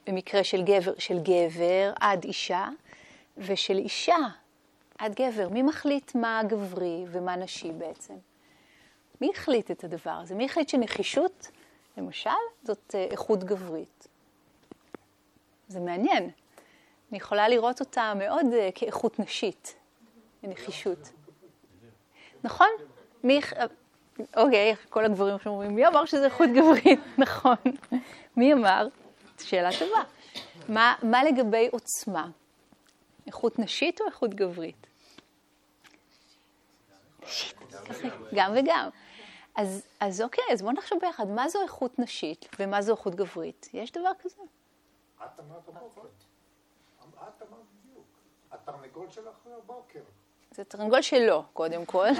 במקרה של גבר, של גבר עד אישה, ושל אישה עד גבר. מי מחליט מה גברי ומה נשי בעצם? מי החליט את הדבר הזה? מי החליט שנחישות, למשל, זאת אה, איכות גברית? זה מעניין. אני יכולה לראות אותה מאוד uh, כאיכות נשית, נחישות. נכון? מי... אוקיי, כל הגברים עכשיו אומרים, מי אמר שזה איכות גברית? *laughs* נכון. מי אמר? שאלה טובה. מה, מה לגבי עוצמה? איכות נשית או איכות גברית? נשית, גם וגם. אז, אז אוקיי, אז בואו נחשוב ביחד, מה זו איכות נשית ומה זו איכות גברית? יש דבר כזה? את אמרת בבוקר. את אמרת בדיוק. התרנגול של אחרי הבוקר. זה תרנגול שלו, קודם כל. *laughs*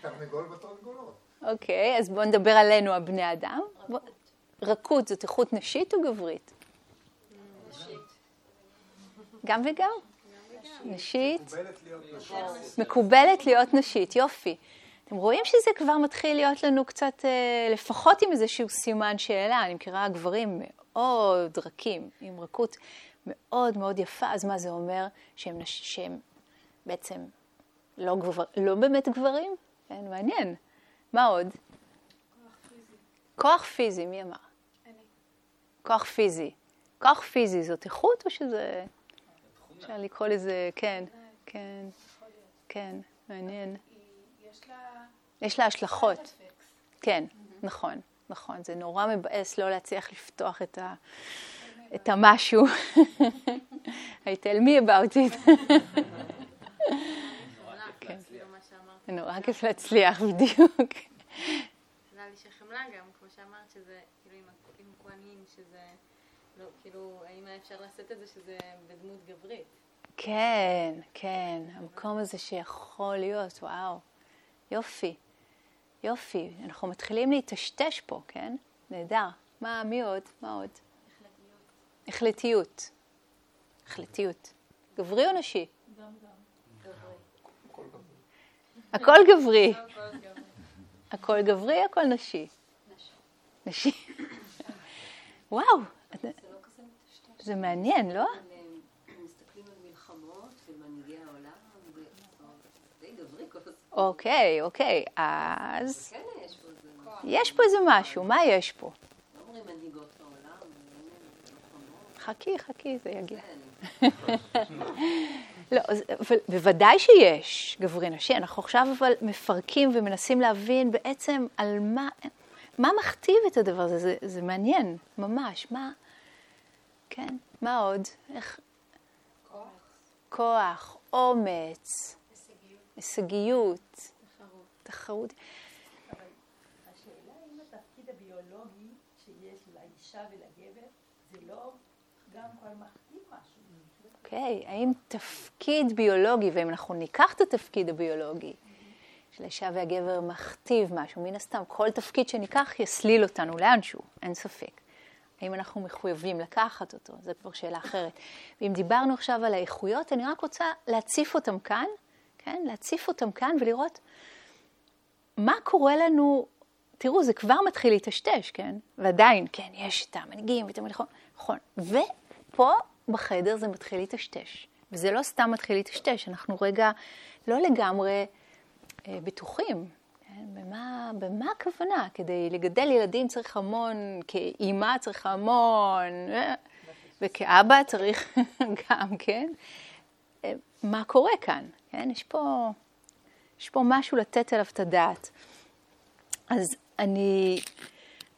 תרנגול בתרנגולות. אוקיי, אז בואו נדבר עלינו, הבני אדם. רכות זאת איכות נשית או גברית? נשית. גם וגם? נשית. מקובלת להיות נשית, יופי. אתם רואים שזה כבר מתחיל להיות לנו קצת, אה, לפחות עם איזשהו סימן שאלה. אני מכירה גברים מאוד רכים, עם רכות מאוד מאוד יפה, אז מה זה אומר? שהם, שהם בעצם לא, גבר, לא באמת גברים? כן, מעניין. מה עוד? כוח פיזי. כוח פיזי, מי אמר? אני. כוח פיזי. כוח פיזי זאת איכות או שזה... אפשר לקרוא לזה, כן, כן, כן, מעניין. יש לה השלכות. כן, נכון, נכון. זה נורא מבאס לא להצליח לפתוח את, ה, את המשהו. I tell me about it. נורא כיף להצליח, בדיוק. נראה לי שחמלה גם, כמו שאמרת, שזה כאילו עם כהנים, שזה, לא, כאילו, האם אפשר לעשות את זה שזה בדמות גברית? כן, כן, המקום הזה שיכול להיות, וואו, יופי. יופי, אנחנו מתחילים להיטשטש פה, כן? נהדר. מה, מי עוד? מה עוד? החלטיות. החלטיות. גברי או נשי? גם גם. הכל גברי. הכל גברי, הכל נשי. נשי. *laughs* וואו, זה מעניין, לא? אוקיי, אוקיי, אז... יש פה איזה משהו, מה יש פה? חכי, חכי, זה יגיע. *laughs* לא, אבל בוודאי שיש גברי נשי. אנחנו עכשיו אבל מפרקים ומנסים להבין בעצם על מה, מה מכתיב את הדבר הזה. זה, זה מעניין, ממש. מה, כן, מה עוד? איך... כוח. כוח, אומץ. הישגיות, תחרות. תחרות. אבל השאלה אם התפקיד הביולוגי שיש לאישה ולגבר, זה לא גם כבר מכתיב משהו. אוקיי, okay, האם תפקיד ביולוגי, ואם אנחנו ניקח את התפקיד הביולוגי, של האישה והגבר מכתיב משהו, מן הסתם כל תפקיד שניקח יסליל אותנו לאנשהו, אין ספק. האם אנחנו מחויבים לקחת אותו, זו כבר שאלה אחרת. ואם דיברנו עכשיו על האיכויות, אני רק רוצה להציף אותם כאן, כן? להציף אותם כאן ולראות מה קורה לנו, תראו, זה כבר מתחיל להיטשטש, כן? ועדיין, כן, יש את המנהיגים ואת המלכות, נכון. ופה בחדר זה מתחיל להיטשטש. וזה לא סתם מתחיל להיטשטש, אנחנו רגע לא לגמרי אה, בטוחים. כן? במה, במה הכוונה? כדי לגדל ילדים צריך המון, כאימא צריך המון, אה, וכאבא צריך *laughs* גם, כן? אה, מה קורה כאן? כן? יש פה, יש פה משהו לתת עליו את הדעת. אז אני,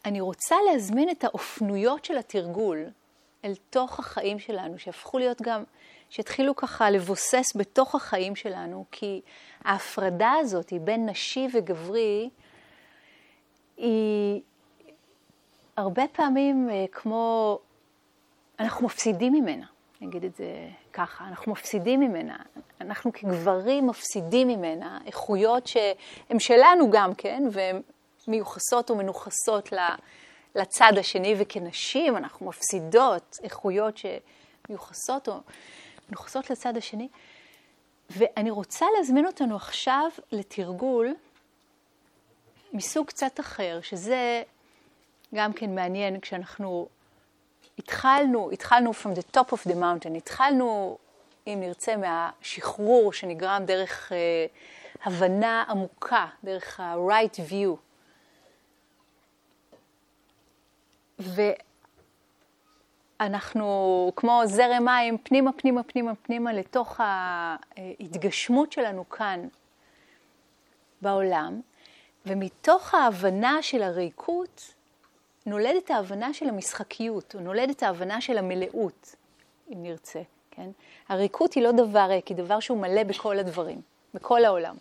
אני רוצה להזמין את האופנויות של התרגול אל תוך החיים שלנו, שהפכו להיות גם, שהתחילו ככה לבוסס בתוך החיים שלנו, כי ההפרדה הזאת בין נשי וגברי היא הרבה פעמים אה, כמו, אנחנו מפסידים ממנה. אני אגיד את זה ככה, אנחנו מפסידים ממנה, אנחנו כגברים מפסידים ממנה איכויות שהן שלנו גם כן, והן מיוחסות או מנוכסות לצד השני, וכנשים אנחנו מפסידות איכויות שמיוחסות או מנוכסות לצד השני. ואני רוצה להזמין אותנו עכשיו לתרגול מסוג קצת אחר, שזה גם כן מעניין כשאנחנו התחלנו, התחלנו from the top of the mountain, התחלנו, אם נרצה, מהשחרור שנגרם דרך uh, הבנה עמוקה, דרך ה-right view. ואנחנו כמו זרם מים פנימה, פנימה, פנימה, פנימה לתוך ההתגשמות שלנו כאן בעולם, ומתוך ההבנה של הריקות נולדת ההבנה של המשחקיות, או נולדת ההבנה של המלאות, אם נרצה, כן? הריקות היא לא דבר ריק, היא דבר שהוא מלא בכל הדברים, בכל העולם.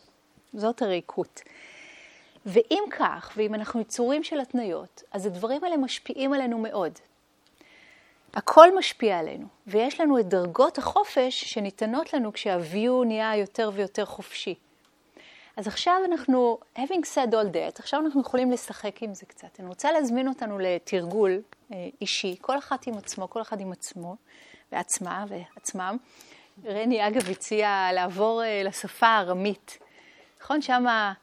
זאת הריקות. ואם כך, ואם אנחנו יצורים של התניות, אז הדברים האלה משפיעים עלינו מאוד. הכל משפיע עלינו, ויש לנו את דרגות החופש שניתנות לנו כשהוויו נהיה יותר ויותר חופשי. אז עכשיו אנחנו, having said all that, עכשיו אנחנו יכולים לשחק עם זה קצת. אני רוצה להזמין אותנו לתרגול אה, אישי, כל אחת עם עצמו, כל אחד עם עצמו, ועצמה ועצמם. רני, אגב, הציע לעבור אה, לשפה הארמית. נכון? שמה,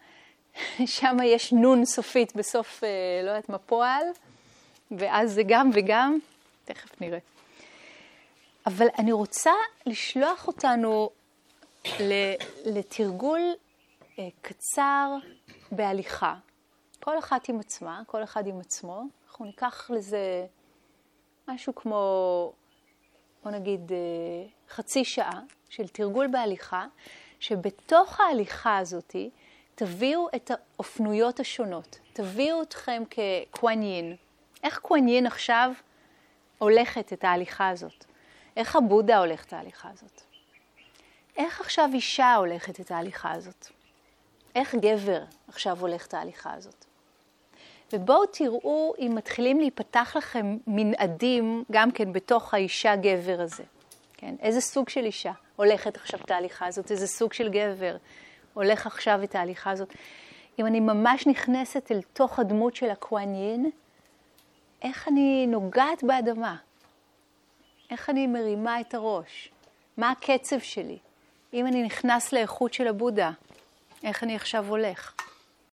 *laughs* שמה יש נון סופית בסוף, אה, לא יודעת מה, פועל, ואז זה גם וגם, תכף נראה. אבל אני רוצה לשלוח אותנו לתרגול קצר בהליכה. כל אחת עם עצמה, כל אחד עם עצמו. אנחנו ניקח לזה משהו כמו, בוא נגיד, אה, חצי שעה של תרגול בהליכה, שבתוך ההליכה הזאת תביאו את האופנויות השונות. תביאו אתכם כקוואניין. איך קוואניין עכשיו הולכת את ההליכה הזאת? איך הבודה הולך את ההליכה הזאת? איך עכשיו אישה הולכת את ההליכה הזאת? איך גבר עכשיו הולך את ההליכה הזאת. ובואו תראו אם מתחילים להיפתח לכם מנעדים גם כן בתוך האישה-גבר הזה. כן? איזה סוג של אישה הולכת עכשיו את ההליכה הזאת, איזה סוג של גבר הולך עכשיו את ההליכה הזאת. אם אני ממש נכנסת אל תוך הדמות של הקוואניין, איך אני נוגעת באדמה? איך אני מרימה את הראש? מה הקצב שלי? אם אני נכנס לאיכות של הבודה, איך אני עכשיו הולך?